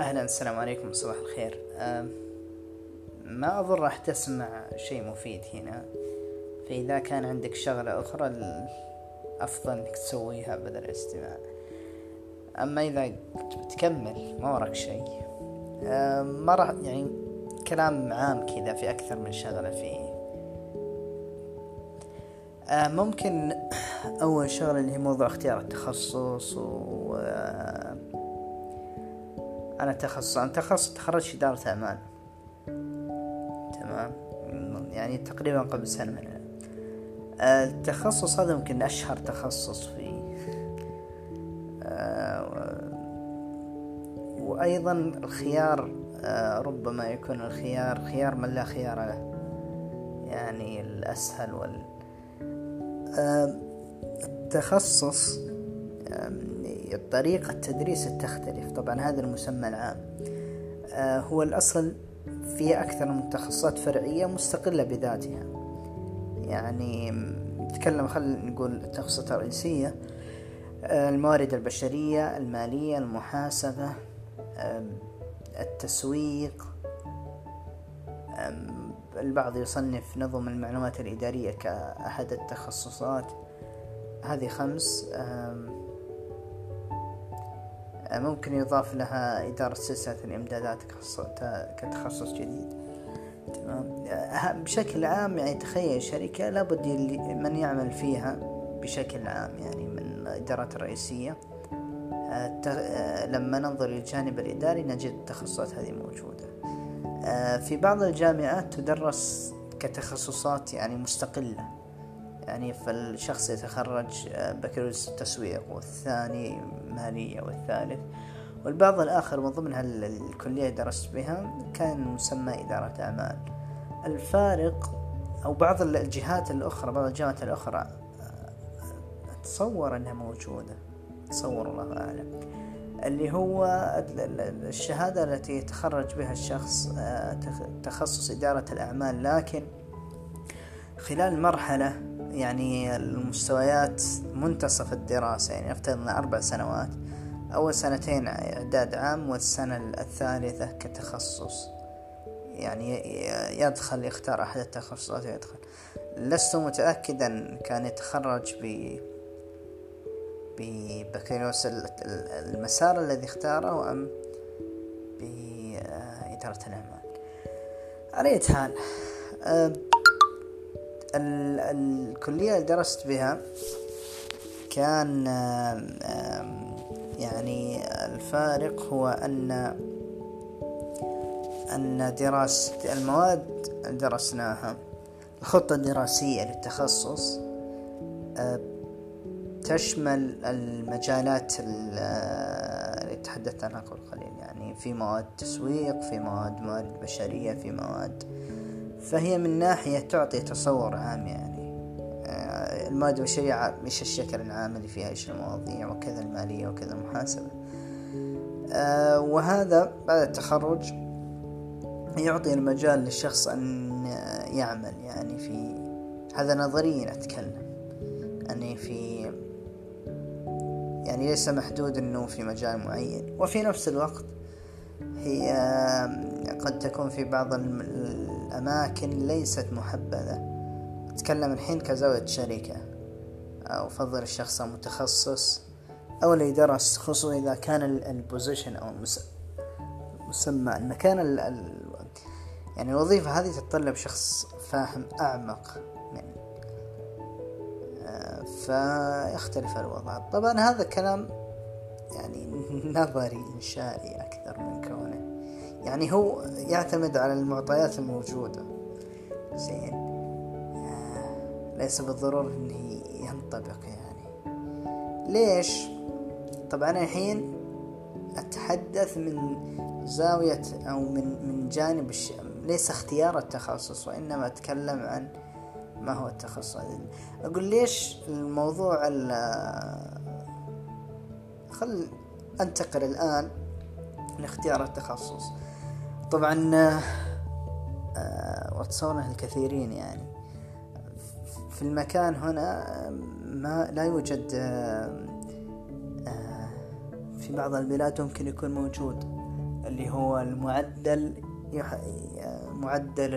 أهلا السلام عليكم صباح الخير. ما أظن راح تسمع شيء مفيد هنا. فإذا كان عندك شغلة أخرى الأفضل إنك تسويها بدل الاستماع. أما إذا بتكمل ما وراك شيء. ما راح يعني كلام عام كذا في أكثر من شغلة فيه. ممكن أول شغلة اللي هي موضوع اختيار التخصص و أنا تخصص أنا تخصص تخرجت إدارة أعمال. تمام؟ يعني تقريبا قبل سنة من التخصص هذا يمكن أشهر تخصص فيه وأيضا الخيار ربما يكون الخيار خيار من لا خيار له. يعني الأسهل وال التخصص طريقة تدريس تختلف. طبعا هذا المسمى العام. آه، هو الأصل في أكثر من تخصصات فرعية مستقلة بذاتها. يعني نتكلم خلينا نقول التخصصات الرئيسية. آه، الموارد البشرية المالية المحاسبة التسويق. البعض يصنف نظم المعلومات الإدارية كأحد التخصصات. هذه خمس. ممكن يضاف لها إدارة سلسلة الإمدادات كتخصص جديد. تمام. بشكل عام يعني تخيل شركة لابد من يعمل فيها بشكل عام يعني من الإدارات الرئيسية لما ننظر للجانب الإداري نجد التخصصات هذه موجودة. في بعض الجامعات تدرس كتخصصات يعني مستقلة. يعني فالشخص يتخرج بكالوريوس تسويق والثاني مالية والثالث. والبعض الآخر من ضمن الكلية درست بها كان مسمى إدارة أعمال. الفارق أو بعض الجهات الأخرى بعض الجامعات الأخرى أتصور أنها موجودة. أتصور الله أعلم. اللي هو الشهادة التي يتخرج بها الشخص تخصص إدارة الأعمال. لكن خلال مرحلة يعني المستويات منتصف الدراسة يعني نفترض أربع سنوات. أول سنتين إعداد عام والسنة الثالثة كتخصص. يعني يدخل يختار أحد التخصصات ويدخل. لست متأكدا كان يتخرج ب ببكالوريوس المسار الذي اختاره أم بإدارة الأعمال. على حال الكلية اللي درست بها كان يعني الفارق هو أن أن دراسة المواد درسناها الخطة الدراسية للتخصص تشمل المجالات اللي تحدثت عنها قبل قليل يعني في مواد تسويق في مواد موارد بشرية في مواد فهي من ناحية تعطي تصور عام يعني. آه، المواد البشرية إيش الشكل العام اللي فيها إيش المواضيع وكذا المالية وكذا المحاسبة. آه، وهذا بعد التخرج يعطي المجال للشخص أن يعمل يعني في هذا نظريا أتكلم أني في يعني ليس محدود أنه في مجال معين. وفي نفس الوقت هي قد تكون في بعض الأماكن ليست محبذة. أتكلم الحين كزاوية شركة أو أفضل الشخص المتخصص أو اللي درس خصوصا إذا كان البوزيشن أو المسمى المكان ال يعني الوظيفة هذه تتطلب شخص فاهم أعمق من آه، فيختلف الوضع. طبعا هذا كلام يعني نظري إنشائي أكثر من كونه يعني هو يعتمد على المعطيات الموجودة. زين. آه ليس بالضرورة إنه ينطبق يعني. ليش؟ طبعا الحين أتحدث من زاوية أو من من جانب الش... ليس اختيار التخصص وإنما أتكلم عن ما هو التخصص. أقول ليش الموضوع ال خل أنتقل الآن لاختيار التخصص. طبعا آه، وتصوره الكثيرين يعني. في المكان هنا ما لا يوجد آه، آه، في بعض البلاد ممكن يكون موجود اللي هو المعدل معدل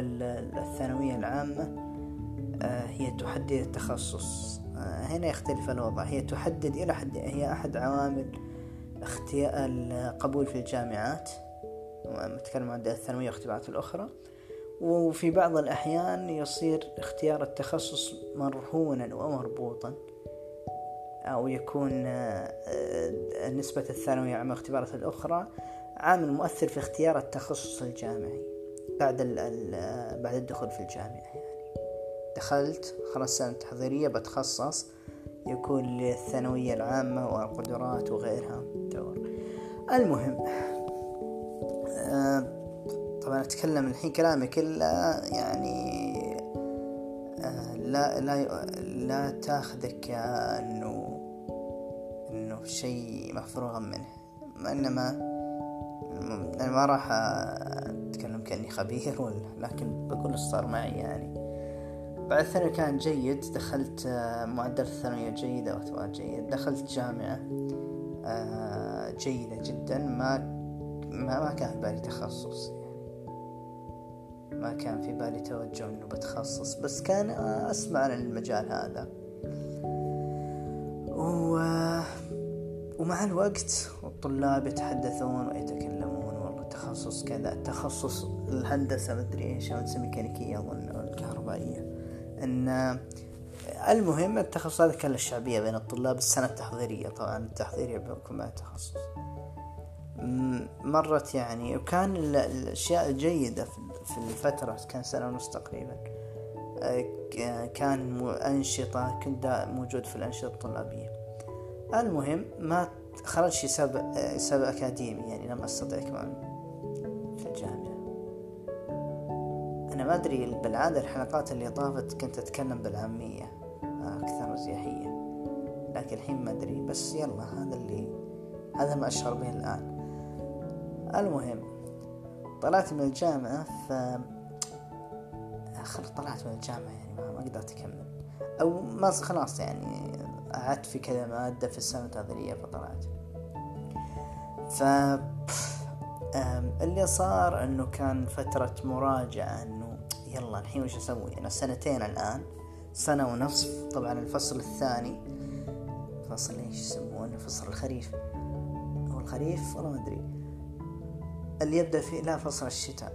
الثانوية العامة آه، هي تحدد التخصص. آه، هنا يختلف الوضع. هي تحدد إلى حد هي أحد عوامل اختيار القبول في الجامعات. نتكلم عن الثانوية واختبارات الأخرى. وفي بعض الأحيان يصير اختيار التخصص مرهونا ومربوطا أو يكون آه، نسبة الثانوية عامة واختبارات الأخرى عامل مؤثر في اختيار التخصص الجامعي بعد بعد الدخول في الجامعة يعني. دخلت خلاص سنة تحضيرية بتخصص يكون للثانوية العامة والقدرات وغيرها دور المهم آه طبعا أتكلم الحين كلامي كله يعني آه لا لا لا تاخذك كأنه إنه شيء مفروغ منه. إنما أنا ما راح أتكلم كأني خبير ولا لكن بقول صار معي يعني. بعد الثانوي كان جيد دخلت آه، معدل الثانوية جيدة واختبار جيد. دخلت جامعة آه، جيدة جدا. ما ما, كان في بالي تخصص. يعني ما كان في بالي توجه إنه بتخصص بس كان أسمع عن المجال هذا. و... ومع الوقت الطلاب يتحدثون ويتكلمون والله تخصص كذا تخصص الهندسة مدري إيش هندسة ميكانيكية أظن الكهربائية. إن المهم التخصص هذا كان الشعبية بين الطلاب السنة التحضيرية. طبعا التحضيرية بيكون مع التخصص. مرت يعني وكان الأشياء الجيدة في الفترة كان سنة ونص تقريبا. كان أنشطة كنت موجود في الأنشطة الطلابية. المهم ما خرج شي سبب سبب أكاديمي يعني لم أستطيع كمان في الجامعة. أنا ما أدري بالعادة الحلقات اللي طافت كنت أتكلم بالعامية أكثر ارتياحية لكن الحين ما أدري بس يلا هذا اللي هذا ما أشعر به الآن. المهم طلعت من الجامعة ف آخر طلعت من الجامعة يعني ما, قدرت أكمل. أو ما خلاص يعني قعدت في كذا مادة في السنة التحضيرية فطلعت. ف اللي صار إنه كان فترة مراجعة إنه يلا الحين وش أسوي؟ أنا سنتين الآن سنة ونصف طبعا الفصل الثاني. فصل إيش يسمونه؟ فصل الخريف. هو الخريف؟ والله ما أدري. اللي يبدا في لا فصل الشتاء.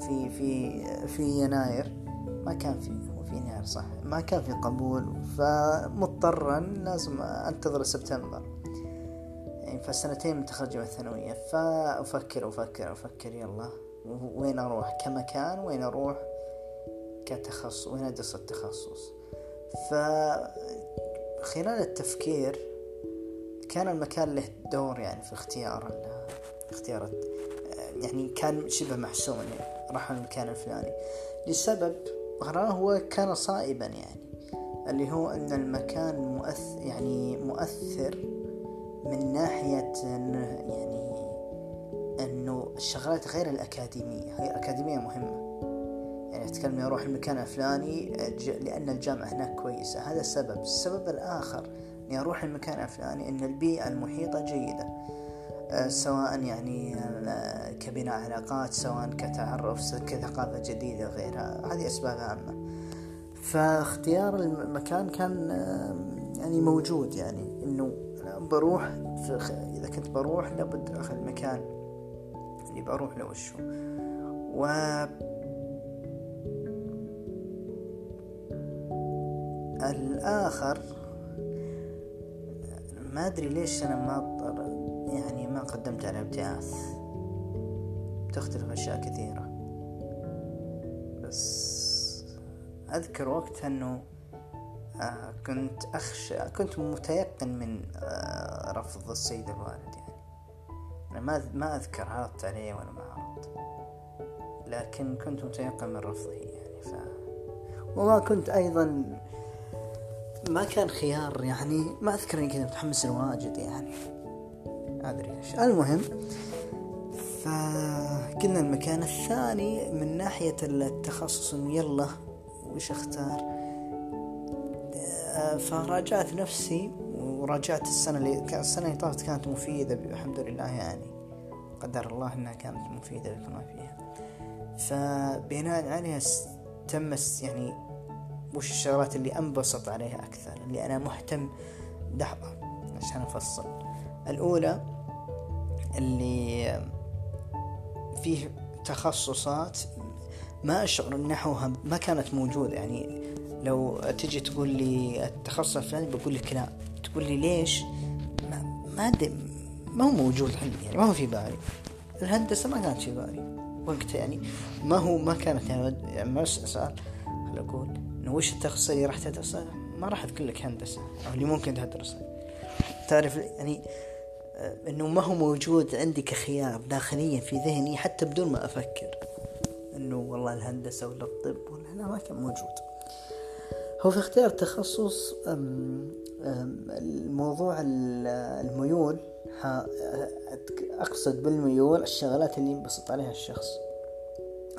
في في في يناير. ما كان في في يناير صح. ما كان في قبول. فمضطرا لازم أنتظر سبتمبر. يعني فسنتين من تخرجي من الثانوية. فأفكر أفكر أفكر. يلا. وين أروح؟ كمكان. وين أروح؟ كتخصص وين أدرس التخصص؟ فخلال التفكير كان المكان له دور يعني في اختيار اختيار يعني كان شبه محسوم يعني راح المكان الفلاني. لسبب هو كان صائبا يعني اللي هو إن المكان مؤثر يعني مؤثر من ناحية انه يعني إنه الشغلات غير الأكاديمية هي الاكاديمية مهمة. يعني أتكلم أروح المكان الفلاني لأن الجامعة هناك كويسة. هذا السبب. السبب الآخر إني أروح المكان الفلاني إن البيئة المحيطة جيدة. سواء يعني آه، كبناء علاقات سواء كتعرف كثقافة جديدة غيرها هذه أسباب عامة. فاختيار المكان كان آه، يعني موجود يعني إنه بروح إذا كنت بروح لابد أخذ مكان اللي بروح له وشو و الآخر ما أدري ليش أنا ما ابتعاث تختلف أشياء كثيرة. بس أذكر وقتها أنه آه كنت أخشى كنت متيقن من آه رفض السيد الوالد يعني. أنا ما ما أذكر عرضت عليه ولا ما عرضت لكن كنت متيقن من رفضه يعني ف وما كنت أيضا ما كان خيار يعني ما أذكر إني كنت متحمس واجد يعني. ما أدري إيش المهم فقلنا المكان الثاني من ناحية التخصص يلا وش أختار؟ فراجعت نفسي وراجعت السنة اللي السنة اللي طافت كانت مفيدة الحمد لله يعني. قدر الله إنها كانت مفيدة بما فيها. فبناء عليها تم يعني وش الشغلات اللي أنبسط عليها أكثر اللي أنا مهتم. لحظة عشان أفصل. الأولى اللي فيه تخصصات ما أشعر نحوها ما كانت موجودة. يعني لو تجي تقول لي التخصص الفلاني بقول لك لا. تقول لي ليش؟ ما ما, ما هو موجود عندي. يعني ما هو في بالي. الهندسة ما كانت في بالي. وقتها يعني ما هو ما كانت يعني, يعني ما أسأل. خل أقول. إنه وش التخصص اللي راح تدرسه؟ ما راح أذكر لك هندسة. أو اللي ممكن تدرسه. تعرف يعني آه، إنه ما هو موجود عندي كخيار داخليا في ذهني حتى بدون ما أفكر. إنه والله الهندسة ولا الطب ولا لا ما كان موجود. هو في اختيار تخصص الموضوع الميول. أقصد بالميول الشغلات اللي ينبسط عليها الشخص.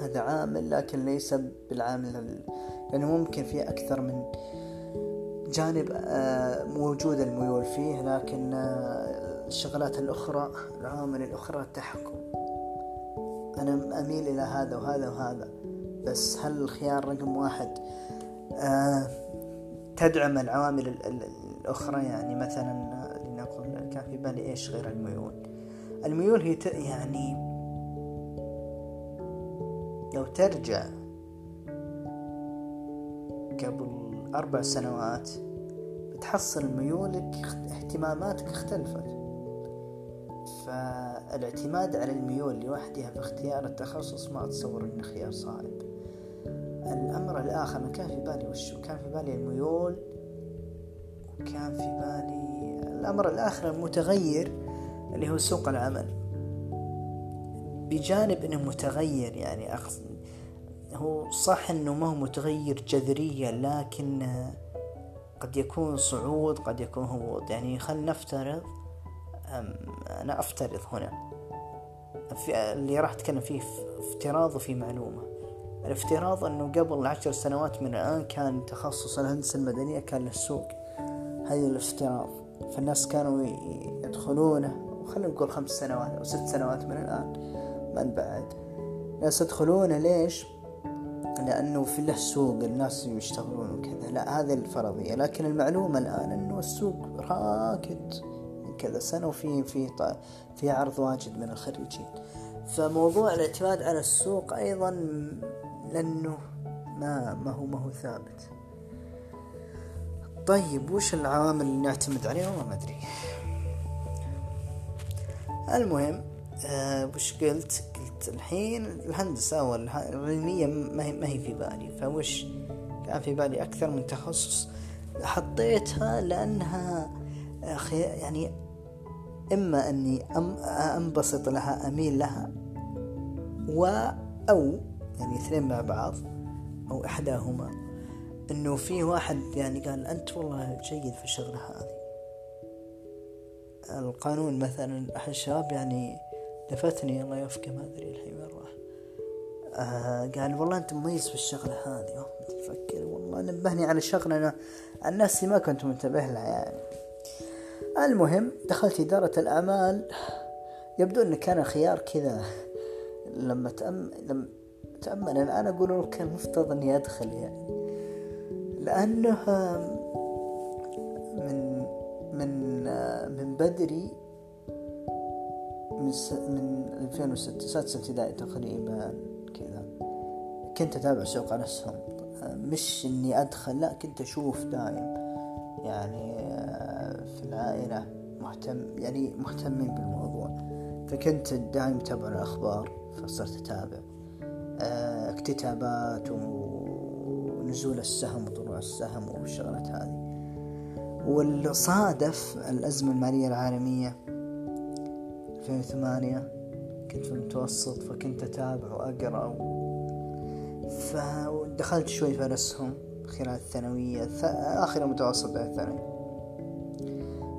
هذا عامل لكن ليس بالعامل لأنه ممكن في أكثر من جانب آه، موجود الميول فيه لكن آه، الشغلات الأخرى العوامل الأخرى تحكم أنا أميل إلى هذا وهذا وهذا. بس هل الخيار رقم واحد آه، تدعم العوامل الأخرى؟ يعني مثلا لنقل كان في بالي إيش غير الميول؟ الميول هي يعني لو ترجع قبل أربع سنوات بتحصل ميولك اهتماماتك اختلفت. فالاعتماد على الميول لوحدها في اختيار التخصص ما أتصور إنه خيار صائب. الأمر الآخر ما كان في بالي وشو كان في بالي الميول وكان في بالي الأمر الآخر المتغير اللي هو سوق العمل. بجانب إنه متغير يعني أقصد هو صح إنه ما هو متغير جذريا لكن قد يكون صعود قد يكون هبوط يعني خلينا نفترض أنا أفترض هنا. في اللي راح أتكلم فيه افتراض وفي معلومة. الافتراض إنه قبل عشر سنوات من الآن كان تخصص الهندسة المدنية كان للسوق. هذا الافتراض. فالناس كانوا يدخلونه خلينا نقول خمس سنوات أو ست سنوات من الآن ما نبعد ناس يدخلونه ليش؟ لأنه في له سوق الناس يشتغلون وكذا. لا هذه الفرضية. لكن المعلومة الآن أنه السوق راكد من كذا سنة وفي في في عرض واجد من الخريجين. فموضوع الاعتماد على السوق أيضا لأنه ما ما هو ما هو ثابت. طيب وش العوامل اللي نعتمد عليها ما أدري. المهم آه وش قلت؟ قلت الحين الهندسة والعلمية ما هي, ما هي في بالي. فوش كان في بالي أكثر من تخصص. حطيتها لأنها يعني إما أني أنبسط لها أميل لها و أو يعني اثنين مع بعض أو إحداهما إنه في واحد يعني قال أنت والله جيد في الشغلة هذه. القانون مثلا أحد الشباب يعني لفتني الله يوفقه ما أدري الحين وين راح. آه قال والله أنت مميز في الشغلة هذه تفكر والله نبهني على شغلة أنا الناس ما كنت منتبه لها يعني. المهم دخلت إدارة الأعمال يبدو أنه كان خيار كذا. لما تأم لما تأمل الآن أقول كان مفترض إني أدخل يعني. لأنه من من من بدري من س... من 2006 سادسة ابتدائي تقريبا كذا. كنت أتابع سوق الأسهم مش إني أدخل لا كنت أشوف دايم. يعني في العائلة مهتم يعني مهتمين بالموضوع. فكنت دايم أتابع الأخبار فصرت أتابع اكتتابات ونزول السهم وطلوع السهم والشغلات هذه. والصادف الأزمة المالية العالمية 2008 كنت في المتوسط فكنت أتابع وأقرأ فدخلت شوي في الأسهم خلال الثانوية آخر المتوسط بعد الثانوي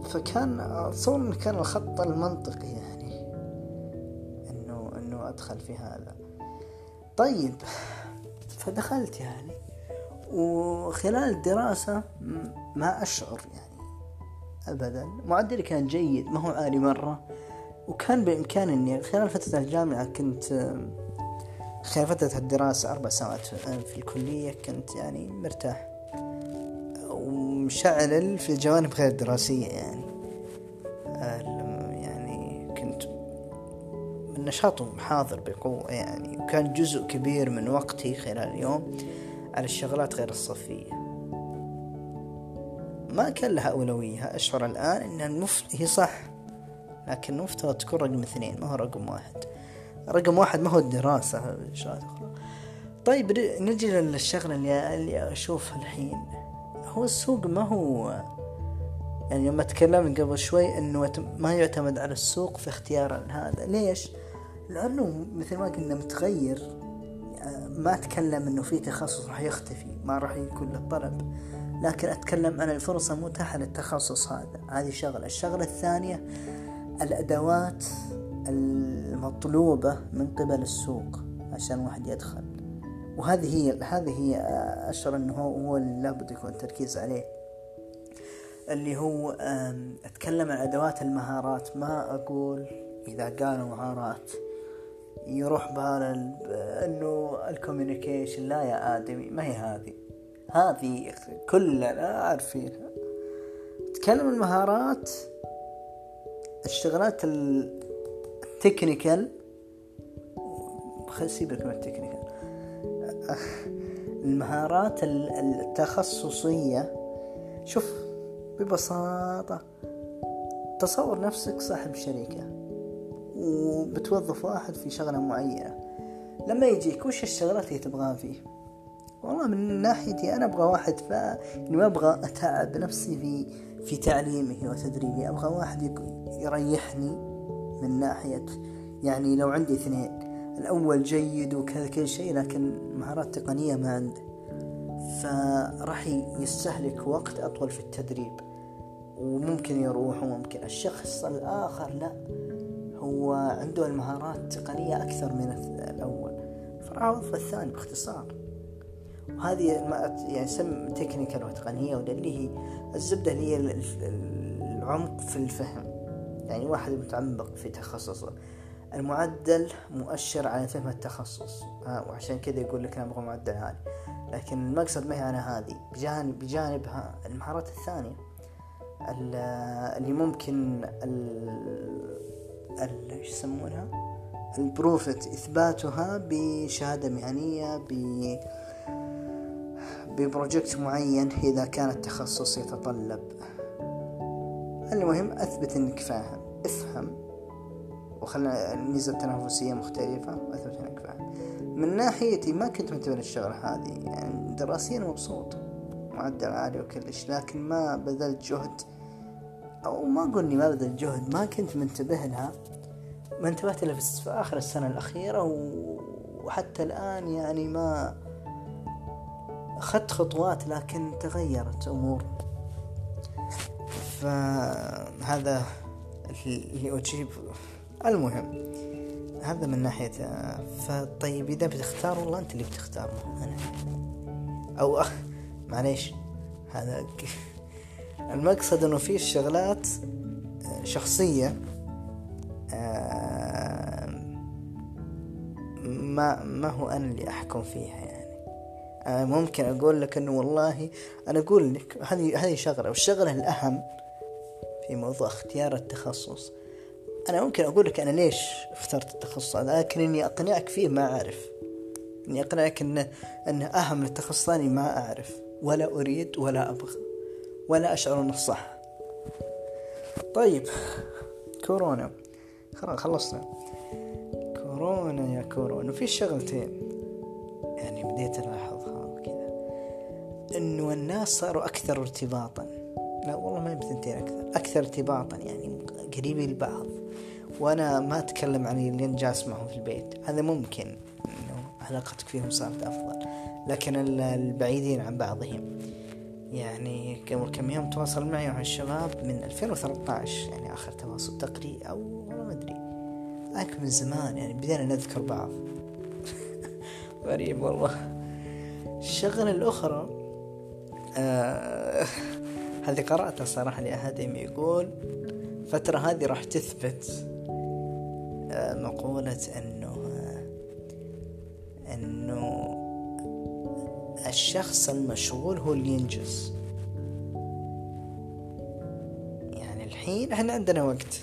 فكان أتصور إنه كان الخط المنطقي يعني إنه إنه أدخل في هذا. طيب فدخلت يعني وخلال الدراسة ما أشعر يعني أبدا. معدلي كان جيد ما هو عالي مرة. وكان بإمكاني أني خلال فترة الجامعة كنت خلال فترة الدراسة أربع سنوات في الكلية كنت يعني مرتاح. ومشعل في الجوانب غير الدراسية يعني. يعني كنت النشاط حاضر بقوة يعني. وكان جزء كبير من وقتي خلال اليوم على الشغلات غير الصفية. ما كان لها أولوية. أشعر الآن أن المفت... هي صح لكن المفترض تكون رقم اثنين ما هو رقم واحد. رقم واحد ما هو الدراسة. شغلات أخرى طيب نجي للشغلة اللي, اللي أشوفها الحين. هو السوق ما هو يعني يوم تكلمنا قبل شوي إنه ما يعتمد على السوق في اختيار هذا. ليش؟ لأنه مثل ما قلنا متغير. ما أتكلم إنه في تخصص راح يختفي ما راح يكون له طلب. لكن أتكلم عن الفرصة المتاحة للتخصص هذا هذه شغلة. الشغلة الثانية الأدوات. المطلوبة من قبل السوق عشان واحد يدخل. وهذه هي هذه هي أشعر أنه هو اللي لابد يكون التركيز عليه. اللي هو أتكلم عن أدوات المهارات. ما أقول إذا قالوا مهارات. يروح بال إنه ال communication لا يا آدمي ما هي هذه. هذه كلنا عارفينها. تكلم المهارات. الشغلات ال technical خل سيبك من ال technical. المهارات التخصصية. شوف ببساطة تصور نفسك صاحب شركة وبتوظف واحد في شغلة معينة. لما يجيك وش الشغلات اللي تبغاها فيه؟ والله من ناحيتي أنا أبغى واحد فا يعني ما أبغى أتعب نفسي في في تعليمه وتدريبه. أبغى واحد يريحني. من ناحية يعني لو عندي اثنين الأول جيد وكذا كل شيء لكن مهارات تقنية ما عنده فراح يستهلك وقت أطول في التدريب وممكن يروح وممكن. الشخص الآخر لا هو عنده المهارات التقنية أكثر من الأول. فراح أوظف الثاني باختصار. وهذه يعني سم تكنيكال وتقنية واللي هي الزبدة اللي هي العمق في الفهم. يعني واحد متعمق في تخصصه. المعدل مؤشر على فهم التخصص. وعشان كذا يقول لك أنا أبغى معدل عالي. لكن المقصد ما هي أنا هذه؟ بجانب بجانبها المهارات الثانية. اللي ممكن ال يسمونها؟ البروفت إثباتها بشهادة مهنية ب ببروجكت معين إذا كان التخصص يتطلب. المهم أثبت إنك فاهم. افهم. وخلنا الميزة التنافسية مختلفة وأثبت إنك فاهم. من ناحيتي ما كنت منتبه للشغلة هذه. يعني دراسيا مبسوط. معدل عالي وكلش. لكن ما بذلت جهد. أو ما أقول إني ما بذلت جهد. ما كنت منتبه لها. ما انتبهت لها في آخر السنة الأخيرة. وحتى الآن يعني ما أخذت خطوات لكن تغيرت أمور. فهذا اللي أجيب. المهم هذا من ناحية فطيب إذا بتختار والله أنت اللي بتختار. أنا. أو معليش. هذا المقصد إنه في شغلات شخصية آه، ما ما هو أنا اللي أحكم فيها يعني. أنا ممكن أقول لك إنه والله أنا أقول لك هذه هذه شغلة والشغلة الأهم في موضوع اختيار التخصص. أنا ممكن أقول لك أنا ليش اخترت التخصص هذا لكن إني أقنعك فيه ما أعرف. إني أقنعك انه انه أهم للتخصص ثاني ما أعرف. ولا أريد ولا أبغى. ولا أشعر أنه صح. طيب كورونا. خلاص خلصنا. كورونا يا كورونا. في شغلتين. يعني بديت ألاحظها كذا إنه الناس صاروا أكثر ارتباطا. لا والله ما بثنتين أكثر. أكثر ارتباطا يعني قريبين البعض وأنا ما أتكلم عن اللي نجاس معهم في البيت. هذا ممكن إنه علاقتك فيهم صارت أفضل. لكن البعيدين عن بعضهم. يعني قبل كم يوم تواصل معي مع الشباب من 2013 يعني آخر تواصل تقريبا أو والله ما أدري. لكن من زمان يعني بدينا نذكر بعض. غريب والله. الشغلة الأخرى آه هذه قرأتها صراحة لأحدهم يقول الفترة هذه راح تثبت مقولة أنه أنه الشخص المشغول هو اللي ينجز. يعني الحين إحنا عندنا وقت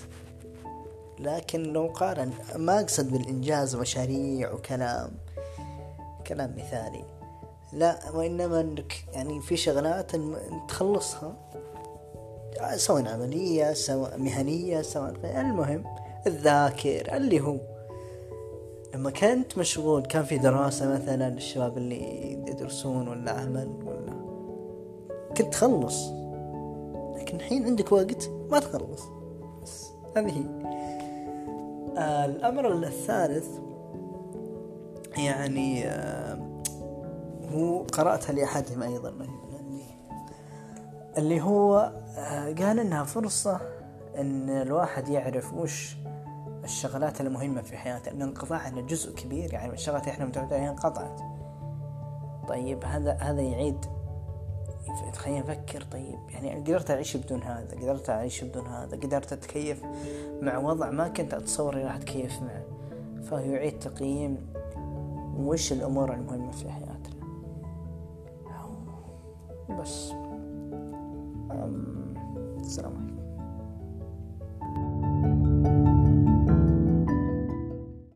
لكن لو قارن ما أقصد بالإنجاز مشاريع وكلام كلام مثالي. لا وإنما إنك يعني في شغلات تخلصها سواء عملية سواء مهنية سواء المهم الذاكر اللي هو لما كنت مشغول كان في دراسة مثلا الشباب اللي يدرسون ولا عمل ولا كنت تخلص. لكن الحين عندك وقت ما تخلص. بس هذه آه الأمر الثالث يعني آه هو قرأتها لأحدهم أيضا اللي هو آه قال إنها فرصة إن الواحد يعرف وش الشغلات المهمة في حياته أن انقطاعنا جزء كبير يعني الشغلات إحنا متعودين عليها انقطعت. طيب هذا هذا يعيد خلينا نفكر. طيب يعني قدرت أعيش بدون هذا قدرت أعيش بدون هذا قدرت أتكيف مع وضع ما كنت أتصور راح أتكيف معه. فهو يعيد تقييم وش الأمور المهمة في حياتنا बस